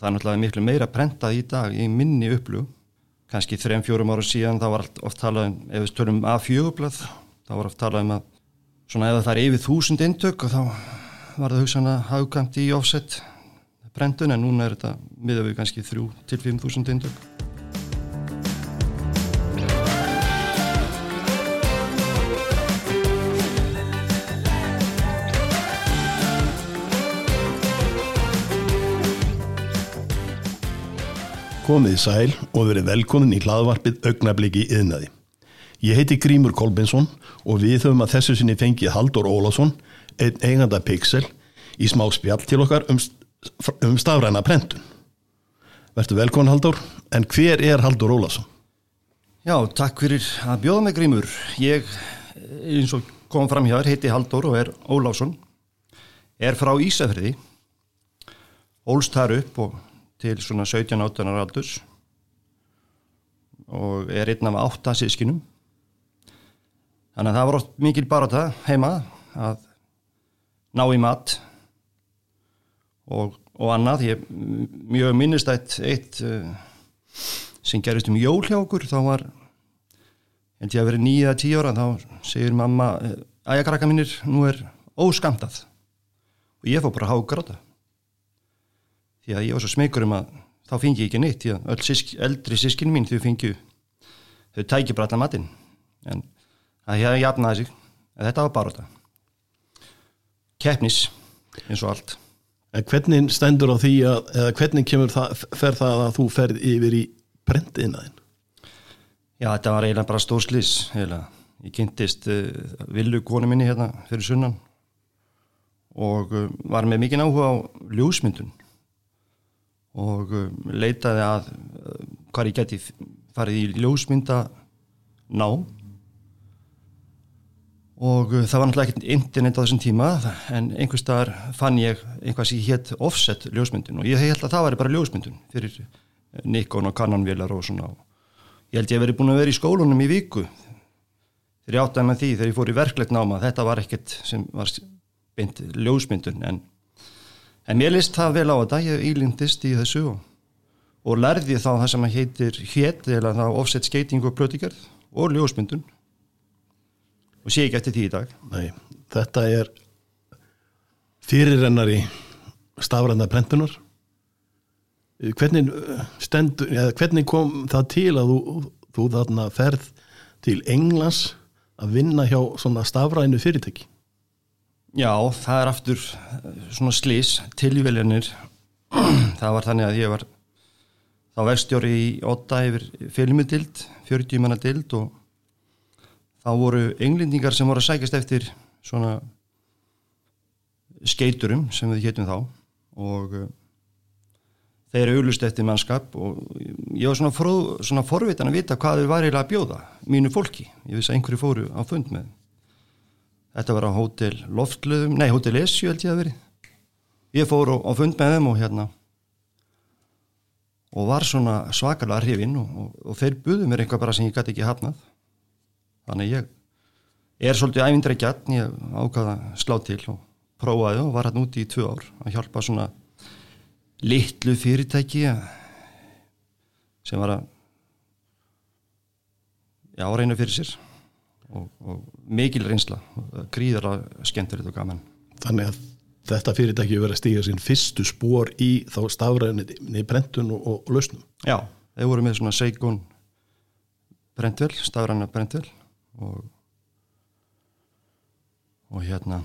það er náttúrulega miklu meira prentað í dag í minni upplug kannski þrejum fjórum ára síðan þá var oft talað um, ef við stölum A4-blad þá var oft talað um að svona ef það er yfir þúsund eintök og þá var það hugsan að hafgamt í offset prentun en núna er þetta miða við kannski 3 til 5 þúsund eintök Komið í sæl og verið velkomin í hlaðvarpið augnabliki yðnaði. Ég heiti Grímur Kolbensson og við höfum að þessu sinni fengið Haldur Ólásson, einn eiganda Pixel, í smá spjall til okkar um, um stafræna prentun. Verður velkomin Haldur, en hver er Haldur Ólásson? Já, takk fyrir að bjóða mig Grímur. Ég, eins og kom fram hér, heiti Haldur og er Ólásson, er frá Ísafriði, ólst þar upp og til svona 17-18 ára aldurs og er einn af átta sískinum þannig að það var oft mikil barata heima að ná í mat og, og annað. Ég mjög minnist eitt, uh, sem gerist um jól hjá okkur þá var held ég að verið nýja tíu ára þá segir mamma ægakrakka mínir nú er óskamtað og ég fór bara að háka ráta því að ég var svo smegur um að þá fengi ég ekki neitt því að öll sísk, eldri sískinu mín þau fengju þau tækja bara allar matinn. En það hefði jafnaði sig en þetta var bara þetta keppnis eins og allt. En hvernig stendur á því að eða hvernig kemur það, fer það að þú ferð yfir í brentiðnaðin? Já, þetta var eiginlega bara stór slis ég kynntist uh, villu konu minni hérna fyrir sunnan og uh, var með mikinn áhuga á ljósmyndun og um, leitaði að uh, hvað ég geti farið í ljósmynda ná og uh, það var náttúrulega ekkert internet á þessum tíma en einhvers staðar fann ég einhvað sem hétt offset ljósmyndun. Og ég held að það var bara ljósmyndun fyrir Nikon og Canon-vélar og svona. Ég held ég að veri búin að vera í skólunum í viku. Þegar ég áttaði með því þegar ég fór í verklegt náma þetta var ekkert sem var beint ljósmyndun en En mér list það vel á þetta, ég ílindist í þessu og, og lærði þá það sem heitir hétt eða það offset skating og plötikerð og ljósmyndun og sé ekki eftir því í dag. Nei, þetta er fyrirrennari stafræna prentunar. Hvernig, stendur, eða, hvernig kom það til að þú, þú þarna ferð til Englands að vinna hjá svona stafrænu fyrirtæki? Já, það er aftur svona slís, tilvíveljanir það var þannig að ég var þá vextjóri í 8 yfir filmidild, 40 manna dild og þá voru englendingar sem voru að sækast eftir svona skeiturum sem við héttum þá og uh, þeir eru auðlust eftir mannskap og ég var svona, svona forvitan að vita hvað þau var eiginlega að bjóða mínu fólki, ég vissi að einhverju fóru á fund með Þetta var á hótel Loftlöðum, nei hótel Esju held ég að veri. Ég fór á fund með þeim og hérna og var svona svakalega hrifinn og, og, og þeir buðu mér eitthvað bara sem ég gæti ekki hafnað. Þannig ég er svolítið ævindra gætn, ég ákvaða slá til og prófaði og var hérna úti í tvö ár að hjálpa svona litlu fyrirtæki sem var að já, reyna fyrir sér og, og mikil reynsla gríðarlega skemmtilegt og gaman. Þannig að þetta fyrirtæki verið að stíga sín fyrstu spór í þá stafræðinni brentun og, og lausnum. Já, þeir voru með svona seikun brentvel, stafræðina brentvel og og hérna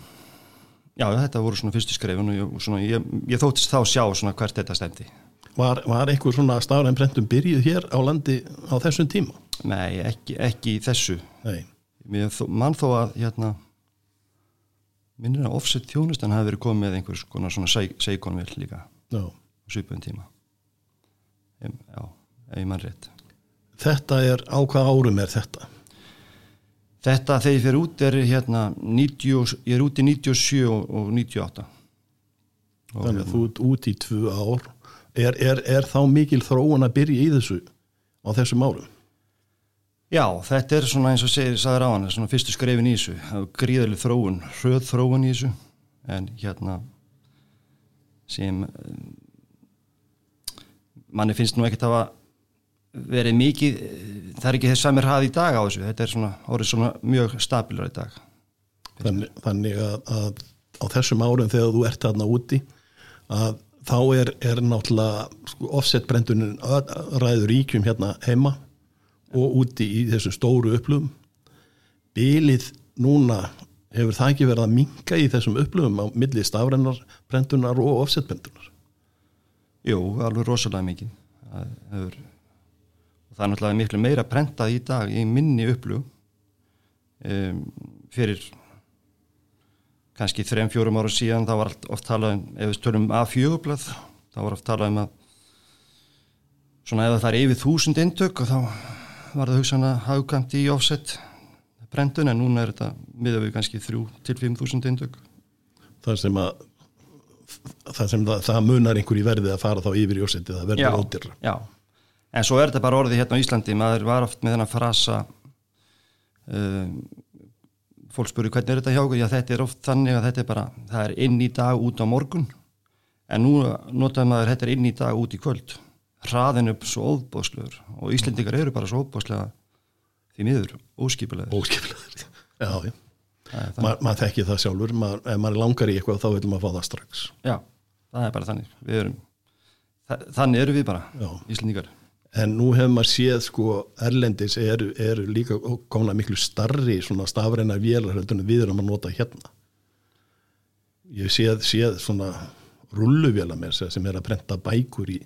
já, þetta voru svona fyrstu skrefun og ég, svona, ég, ég þóttist þá sjá svona hvert þetta stemdi Var, var einhver svona stafræðin brentun byrjuð hér á landi á þessum tíma? Nei, ekki, ekki í þessu. Nei mann þó að hérna, minnir að offset þjónustan hafi verið komið með einhvers konar svona seikonvill líka. Á svipun tíma. Já, ef ég mann rétt. Þetta er, á hvað árum er þetta? Þetta þegar ég fyrir út er hérna 90, ég er út í 97 og, og 98 og Þannig að hérna, þú ert út í tvö ár. Er, er, er þá mikil þróun að byrja í þessu á þessum árum? Já, þetta er svona eins og segir sæður á hann, svona fyrstu skrefin í þessu. Gríðarlega þróun, hröð þróun í þessu. En hérna sem manni finnst nú ekkert að verið mikið það er ekki þess samir hafið í dag á þessu. Þetta er svona, orðið svona mjög stabilar í dag. Þannig, þannig að, að á þessum árum þegar þú ert þarna úti að þá er, er náttúrulega sko, offset brendunin ræður ríkjum hérna heima og úti í þessu stóru upplöfum. Bylið núna hefur það ekki verið að minka í þessum upplöfum á milli stafrennar brendunar og offset brendunar Jú, alveg rosalega mikið. Það hefur það er náttúrulega miklu meira prentað í dag í minni upplug um, fyrir kannski þrejum fjórum ára síðan þá var oft talað um, ef við stölum að fjögublað þá var oft talað um að svona ef það er yfir þúsund eintök og þá var það hugsan að hafkamt í offset brendun en núna er þetta miða við kannski þrjú til fimm þúsund eintök. Það sem að það sem það, það munar einhver í verði að fara þá yfir í offseti það verður ódýrra Já, en svo er þetta bara orðið hérna á Íslandi. Maður var oft með þennan frasa um, fólk spurur hvernig er þetta hjá okkur já þetta er oft þannig að þetta er bara það er inn í dag út á morgun. En nú notaðum maður þetta er inn í dag út í kvöld hraðin upp svo óbóðslegur og Íslendingar eru bara svo óbóðslega því miður, óskipilegur óskipilegur, já, já. Ma, maður þekki það sjálfur, maður, ef maður langar í eitthvað þá vil maður fá það strax. Já, það er bara þannig. Við erum, þannig eru við bara já. Íslendingar. En nú hefur maður séð sko Erlendis eru, eru líka komna miklu starri svona stafræna vélar við erum að nota hérna. Ég séð, séð svona að sem er að prenta bækur í,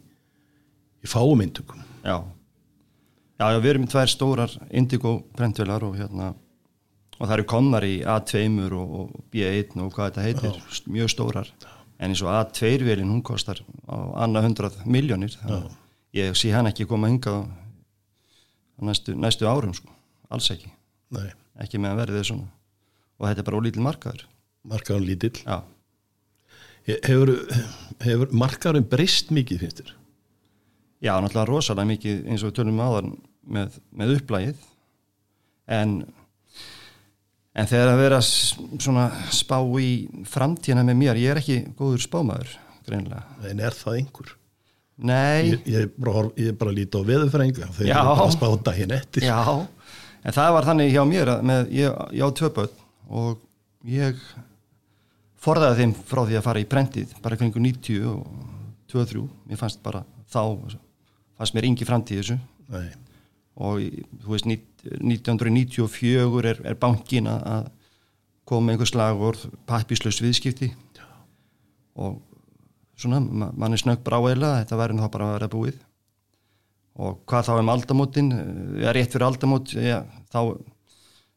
í fáumindugum já. já, já, við erum í tvær stórar indigo prentvélar og hérna og það eru komnar í A2 og, og B1 og hvað þetta heitir já. mjög stórar en eins og A2-vélin hún kostar á annað hundrað miljónir ég sé hann ekki koma hinga á næstu, næstu árum sko, alls ekki Nei. ekki með að verði þessum og þetta er bara ólítil markaður markaðun lítill Já. hefur, hefur markaðun breyst mikið finnst þér? Já, náttúrulega rosalega mikið eins og tölum áðan með, með upplægið en en þegar að vera svona spá í framtíðina með mér, ég er ekki góður spámaður greinlega. En er það einhver? Nei. Ég, ég, bara, ég bara líti á veðurfrænga þegar ég bara spáta hinn eftir. Já, en það var þannig hjá mér að með, ég, ég á tvöpöld og ég forðaði þeim frá því að fara í prentið bara kringu 90 og 23 mér fannst bara þá fannst mér yngi framtíð þessu. Nei. og þú veist 1994 er, er bankin að koma með einhver slag og pappislaus viðskipti. Já. og svona, mann er snögg bráeila þetta væri þá bara að vera búið. Og hvað þá um aldamótin? Ég er rétt fyrir aldamót ja, þá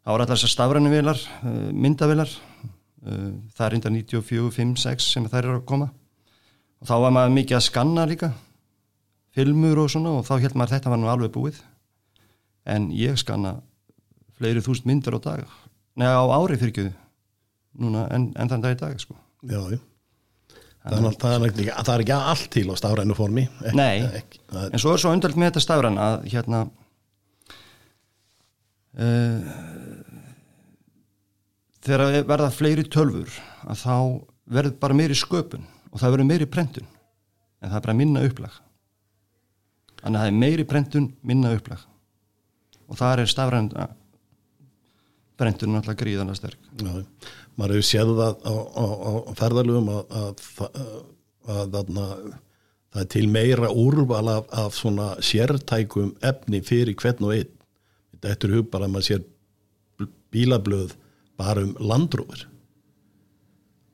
ára allar þessar stafrænu vilar eh, myndavilar eh, það er reynda 94, 5, 6 sem þær eru að koma. Og þá var maður mikið að skanna líka filmur og svona og þá held maður þetta var nú alveg búið. En ég skanna fleiri þúst myndir á dag. Neða á ári fyrir núna en, en þann dag í dag sko. Já, já. Þannig að það er, ekki, það er ekki allt til á stafrænu formi. Ekki, Nei, ekki, en svo er svo undöld með þetta stafræn að hérna uh, þegar verða fleiri tölfur að þá verður bara meiri sköpun og það verður meiri prentun. En það er bara minna upplag þannig að það er meiri prentun minna upplag. Og það er stafræn prentun náttúrulega gríðanlega sterk. Já, maður hefur séð það á, á, á ferðalöfum að, að, að, að það er til meira úrval af, af svona sértækum efni fyrir hvern og einn. Þetta eftir hug bara að maður sér bílablöð bara um landrúður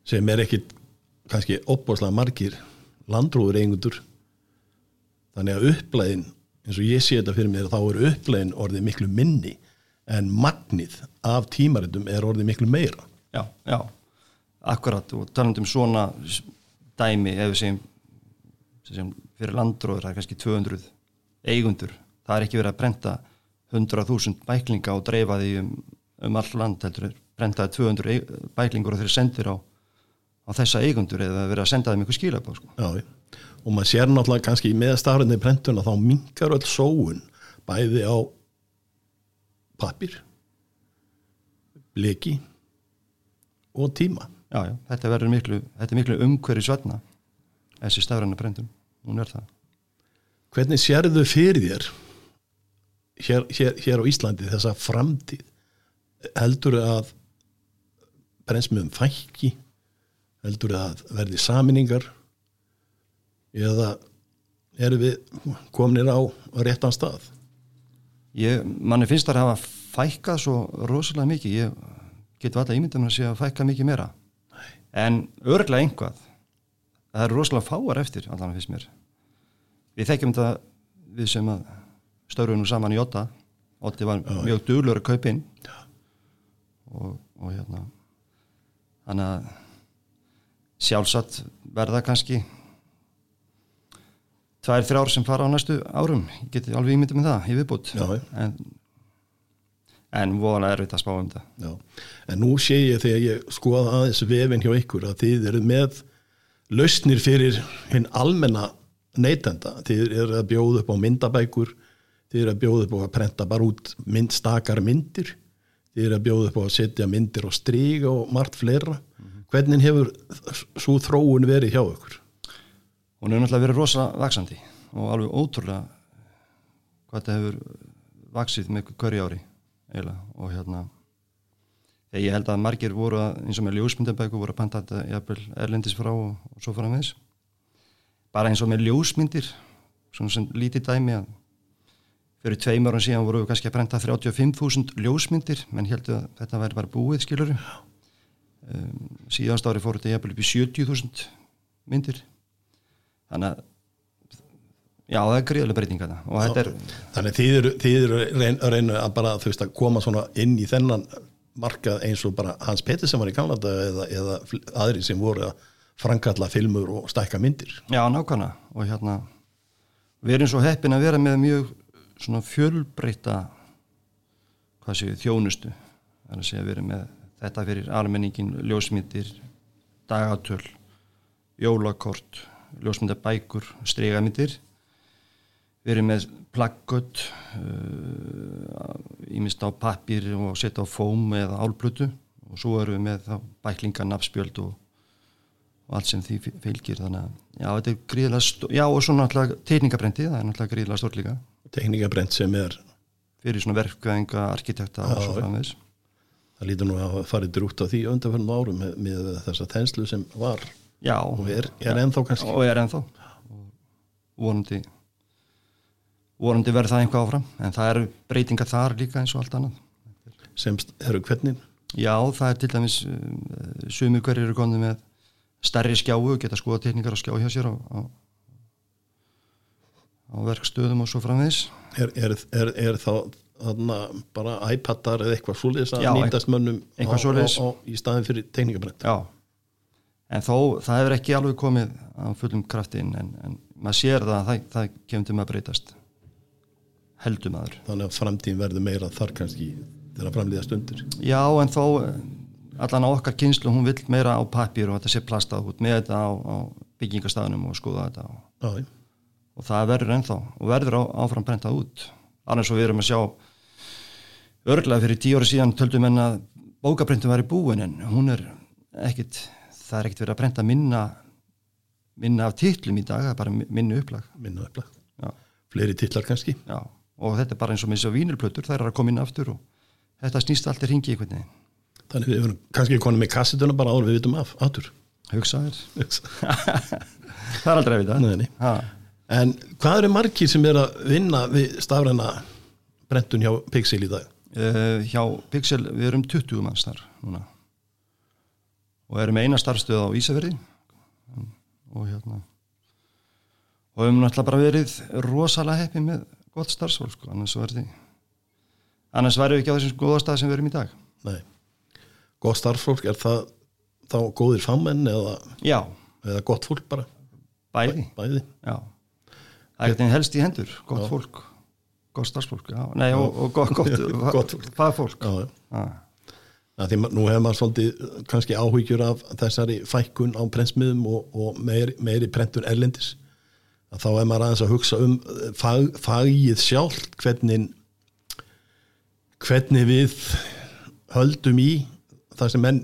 sem er ekki kannski opbáslega margir landrúður eigundur þannig að upplæðin eins og ég sé þetta fyrir mér þá er upplæðin orðið miklu minni en magnið af tímaritum er orðið miklu meira. Já, já, akkurat og talandum svona dæmi ef við segjum, segjum fyrir landróður, það er kannski 200 eigundur, það er ekki verið að brenda 100.000 bæklinga og dreifa því um, um all land heldur, brendaði 200 bæklingur og þeir sendir á, á þessa eigundur eða verið að senda þeim eitthvað skila på sko. Já, og maður sér náttúrulega kannski með stafrænni brendun að þá mingar öll sóun bæði á pappir bleki og tíma. Já, já, þetta verður miklu, miklu umhverju svetna þessi stafræna brendum, hún er það. Hvernig sérðu fyrir þér hér, hér, hér á Íslandi þessa framtíð? Heldur að brennsmiðum fækki heldur að verði saminningar eða eru við kominir á réttan stað? Ég, manni finnst það að hafa fækkað svo rosalega mikið. Ég get alltaf ímyndum að sé að fækka mikið meira. Nei. en örglega einhvað það er rosalega fáar eftir allan fyrst mér. Við þekkjum þetta við sem að störuðum saman í Óta Óti var Já, mjög duglur að kaupa inn. Og, og hérna. Þannig að sjálfsagt verða kannski tvær, þrjár sem fara á næstu árum. Ég geti alveg ímyndið með það í viðbútt en, en voðalega er þetta að spá um það Já. en nú sé ég þegar ég skoða aðeins vefin hjá ykkur að þið eru með lausnir fyrir hinn almenna neytenda, þið eru að bjóða upp á myndabækur þið eru að bjóða upp á að prenta bara út myndstakar myndir þið eru að bjóða upp á að setja myndir og stríga og margt fleira. Hvernig hefur svo þróun verið hjá okkur? Hún hefur náttúrulega verið rosa vaksandi og alveg ótrúlega hvað þetta hefur vaksið með hverju ári eiginlega. og hérna ég held að margir voru að, eins og með ljósmyndabæku voru að panta þetta erlendis frá og, og svo fara með þess bara eins og með ljósmyndir svona sem lítið dæmi að fyrir tveim ára síðan voru við kannski að brenda 35.000 ljósmyndir menn heldur að þetta væri bara búið skiluru um, síðanst ári fór þetta jæfnvel upp í 70.000 myndir þannig að já það er gríðilega breytinga það er... þannig þið eru, þið eru reyn, að reyna að bara þú veist að koma svona inn í þennan markað eins og bara Hans Petter sem var í Kanada eða, eða aðri sem voru að frankalla filmur og stækka myndir. Já nákvæmlega. Og hérna við erum svo heppin að vera með mjög svona fjölbreyta hvað séu þjónustu. Er að segja að við erum með þetta fyrir almenningin, ljósmyndir dagatöl jólakort, ljósmyndabækur stregamyndir við erum með plaggött ímist uh, á pappir og setja á fóm eða álblutu og svo erum við með þá bæklingar, nafspjöld og, og allt sem því fylgir. Þannig að já, þetta er gríðilega já og svo náttúrulega teikningabrenti það er náttúrulega gríðilega stór líka. Teikningabrent sem er fyrir svona verkvæðinga, arkitekta og svo framvegs það lítur nú að farið drútt á því undanfjörnum árum með, með þessa þenslu sem var já, og er, er ennþá kannski. Og er ennþá. Vonandi vonandi verður það einhvað áfram. En það eru breytingar þar líka eins og allt annað. Sem eru hvernig? Já, það er til dæmis um, sumir hverjir eru konið með stærri skjáu, geta skoða tekníkar að skjá hjá sér á, á, á verkstöðum og svo framvegs Er, er, er, er þá þarna bara iPadar eða eitthvað svoleiðis að nýtast mönnum á, á, á, í staðin fyrir tekníkabrent Já, en þó það hefur ekki alveg komið á fullum kraftin en, en maður sér það að það, það kemur til maður að breytast. Heldum aður Þannig að framtíðin verður meira þar kannski þegar framlýða stundir. Já, en þó allan á okkar kynslu hún vil meira á pappir og þetta sé plastað út með þetta á, á byggingastafnum og skoða þetta og, og það verður ennþá og verður áfram brentað út. Annars svo við erum að sjá örglega fyrir tíu ári síðan töldum en að bókabrentum var í búin en hún er ekkit það er ekkit verið að brenta minna minna af titlum í dag það er bara minna upplag. Minna upplag, Já. fleiri titlar kannski. Já. og þetta er bara eins og með þessu vínilplötur það er að koma inn aftur og þetta snýst allt í ringi í hvernig þannig við erum kannski konið með kassetuna bara áður við vitum af aftur. Hugsaður það er aldrei að vita. En hvað eru margir sem er að vinna við stafræna brentun hjá Pixel í dag? Uh, hjá Pixel, við erum 20 manns þar núna og erum eina starfstöð á Ísafjörði og hérna og við hefum náttúrulega bara verið rosalega heppið með gott starfsfólk sko, annars verði annars verðum við ekki á þessum góða stað sem við erum í dag. Nei, gott starfsfólk er það þá góðir fagmenn eða, eða gott fólk bara? Bæði, Bæði. Það er helst í hendur, gott Já. fólk gott starfsfólk Nei, og, og gott, gott fagfólk Því nú hefur maður svolítið kannski áhyggjur af þessari fækkun á prensmiðum og, og meiri, meiri prentun erlendis. Að þá er maður aðeins að hugsa um fag, fagið sjálf hvernig hvernig við höldum í það sem menn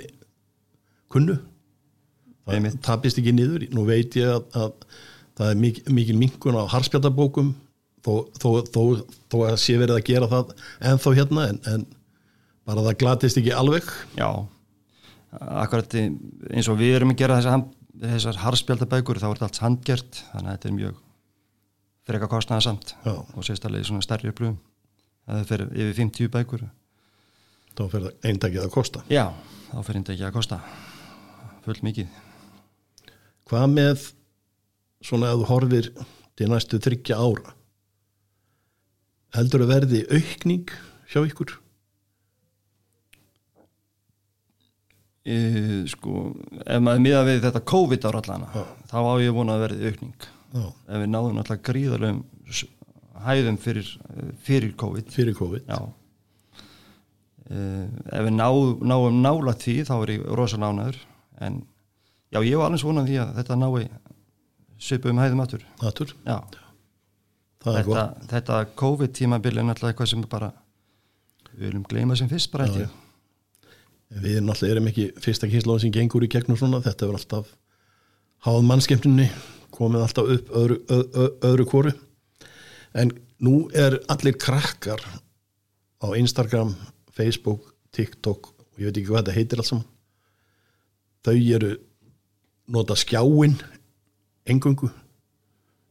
kunnu. Það tapist ekki niður nú veit ég að, að það er mikil, mikil minkun á harspjaldabókum þó, þó, þó, þó að sé verið að gera það ennþá hérna en, en bara það glatist ekki alveg. Já, akkurat eins og við erum að gera þessar, þessar harspjaldabækur þá er þetta allt handgjert þannig að þetta er mjög freka kostnaða samt Já. og sérstaklega í svona stærri upplöfum það fer yfir 50 bækur. Þá fyrir það eintakið að kosta. Já, þá þetta ekki að kosta. Full mikið. Hvað með svona að þú horfir til næstu þryggja ára? Heldur að verði aukning hjá ykkur e, sko, ef maður miða við þetta COVID ára allana Já. þá á ég vona að verði aukning. Já, ef við náðum alltaf gríðarlegum hæðum fyrir, fyrir COVID. Fyrir COVID. Já. Uh, ef við ná, náum nála því þá er ég rosalega ánæður en já, ég var alveg svona því að þetta nái hæðum Natur, já, það er þetta, þetta COVID tímabil er náttúrulega eitthvað sem bara við viljum gleyma sem fyrst bara ég Við náttúrulega erum ekki fyrsta kynsláðin sem gengur í gegnum svona, þetta er alltaf háð mannskemtunni, komið alltaf upp öðru, öð, öð, öðru kóru. En nú er allir krakkar á Instagram, Facebook, TikTok og ég veit ekki hvað þetta heitir alls saman. Þau eru nota skjáin engungu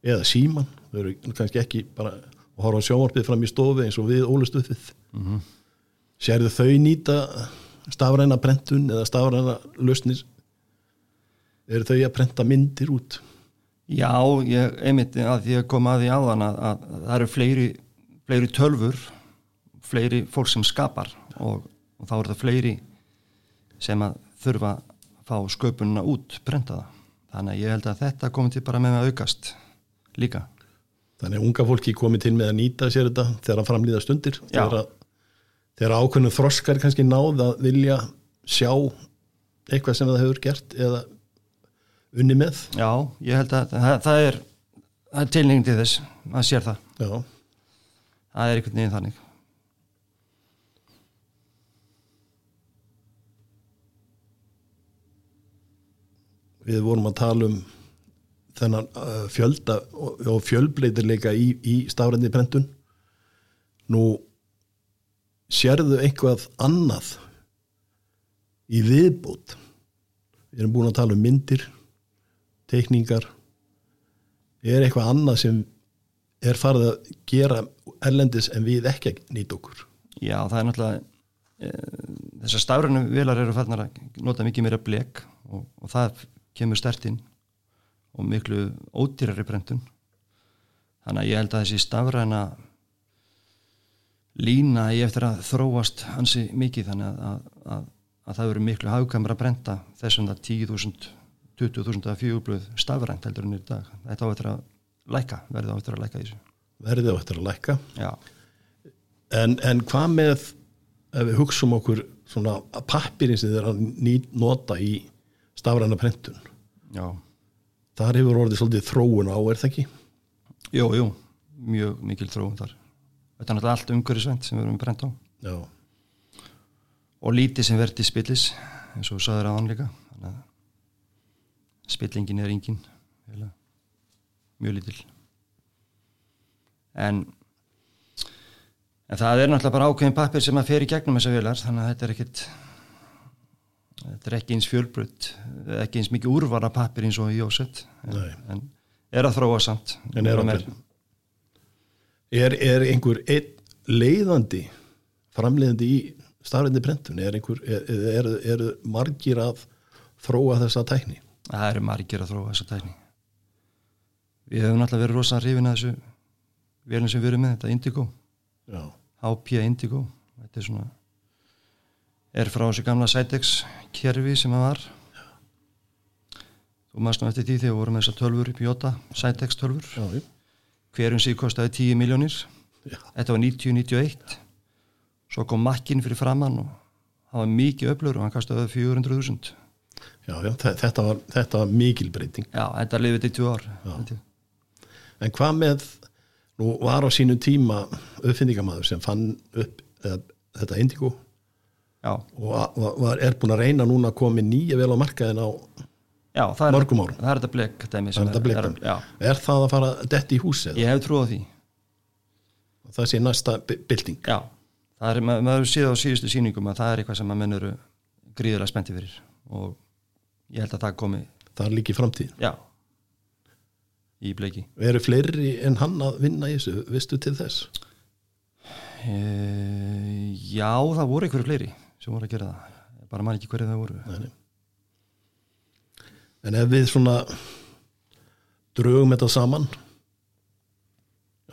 eða síman, þau eru kannski ekki bara að horfa á sjónvarpið fram í stofi eins og við ólust upp við. Sérðu þau nýta stafræna brentun eða stafræna lausnir eru þau að brenta myndir út? Já, ég einmitt að ég kom að því áðan að, að það eru fleiri, fleiri tölfur fleiri fólk sem skapar og, og þá er það fleiri sem að þurfa að fá sköpununa út, brenta það. Þannig að ég held að þetta komið til bara með að aukast líka. Þannig að unga fólki komið til með að nýta sér þetta þegar að framlýða stundir Já. þegar, að, þegar ákveðnum þroskar kannski náð að vilja sjá eitthvað sem það hefur gert eða unni með. Já, ég held að það, það er, er tilningin til þess að sér það, Já, það er einhvern veginn þannig. Við vorum að tala um þennan uh, fjölda og, fjölbreytileika í, í stafrændi brentun nú sérðu eitthvað annað í viðbútt við erum búin að tala um myndir teikningar. Er eitthvað annað sem er farið að gera erlendis en við ekki að nýta okkur? Já, það er náttúrulega e, þessar stafrænum vilar eru farnar að nota mikið meira blek og, og það kemur stert inn og miklu ódýrari brentun þannig að ég held að þessi stafræna lína ég eftir að þróast hansi mikið þannig að, að, að, að það verður miklu hagkamra að brenta þessum það 10.000 20.000 að fjögubluð stafrænt heldur en í dag. Þetta á eftir að læka, verði á eftir að læka í þessu. Verðið á eftir að lækka? Já, En, en hvað með ef við hugsum okkur svona pappirinn sem þeir að nýt nota í stafræna prentun? Já. Þar hefur orðið svolítið þróun á, er það ekki? Jú, jú, mjög mikil þróun þar. Þetta er náttúrulega allt umhverfisvænt sem við erum brent á. Já, og lítið sem verði spillis eins og þú sagðir aðan líka. Að spillingin er engin mjög lítil. En en það er náttúrulega bara ákveðin pappir sem að fer í gegnum þessar vélar þannig að þetta er ekkit þetta er ekki eins fjölbrut ekki eins mikið úrvara pappir eins og í Jósett en, en er að þróa samt. En er, Meira- er, er einhver leiðandi framleiðandi í stafrændi prentun er er, er, margir að þróa þessa tækni? Það eru margir að þróa þessa tækni. Við hefum náttúrulega verið rosalega hrifin að þessu vélum sem við erum með, þetta Indigo, HP Indigo. Þetta er svona, er frá þessu gamla Cytex kerfi sem það var. Þú maður eftir því þegar við vorum með þessar tölfur í Jota, Cytex tölfur. já. Hverjum síð kostaði 10 miljónir. Þetta var 90-91. Svo kom makkin fyrir framann og það var mikið öflur og hann kostaði 400.000. já, já. þe- Þetta, var, þetta var mikil breyting Já, þetta lifið til 2 ár. En hvað með, nú var á sínum tíma uppfinningamæður sem fann upp eða, þetta indigo Já, og var, er búin að reyna núna að koma með nýja vel á markaðin á Já, er, Mörgum árum. það er þetta blek dæmi Það er þetta blikdæmi. Já, Er það að fara detti í hús eða? ég hef trú á því Það sé næsta bylting. Já, það er, ma- maður séð á síðustu sýningum að það er eitthvað sem að menn eru gríðulega spennti fyrir og ég held að það komi, Það er líki framtíð. já í bleiki Eru fleiri en hann að vinna í þessu, vistu til þess? e, Já, það voru einhverju fleiri sem voru að gera það bara man ekki hverju það voru Nei, nei. En ef við svona drögum þetta saman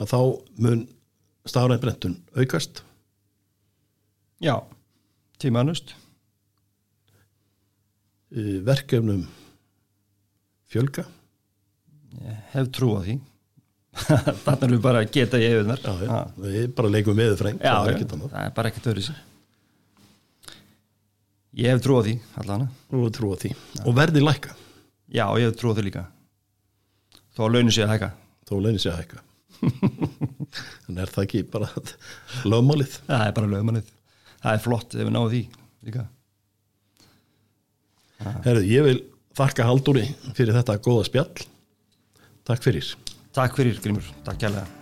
að þá mun stafræð brentun aukast. Já, tímanust. Eh, verkefnum fjölga. Ég hef trú á því. Þannig er við bara að geta í já. við bara leikum við freng það er bara ekkert öðru sér Ég hef trú á því allan. Og verði lækka Já, ég trú því líka. Þó að launin sé að hækka. Þó leynir sér að hækka. En er það ekki bara lögmálið? Það er bara lögmannið Það er flott ef við náum því líka. Herðu, ég vil þakka Halldóri fyrir þetta góða spjall. Takk fyrir. Takk fyrir Grímur, takk kærlega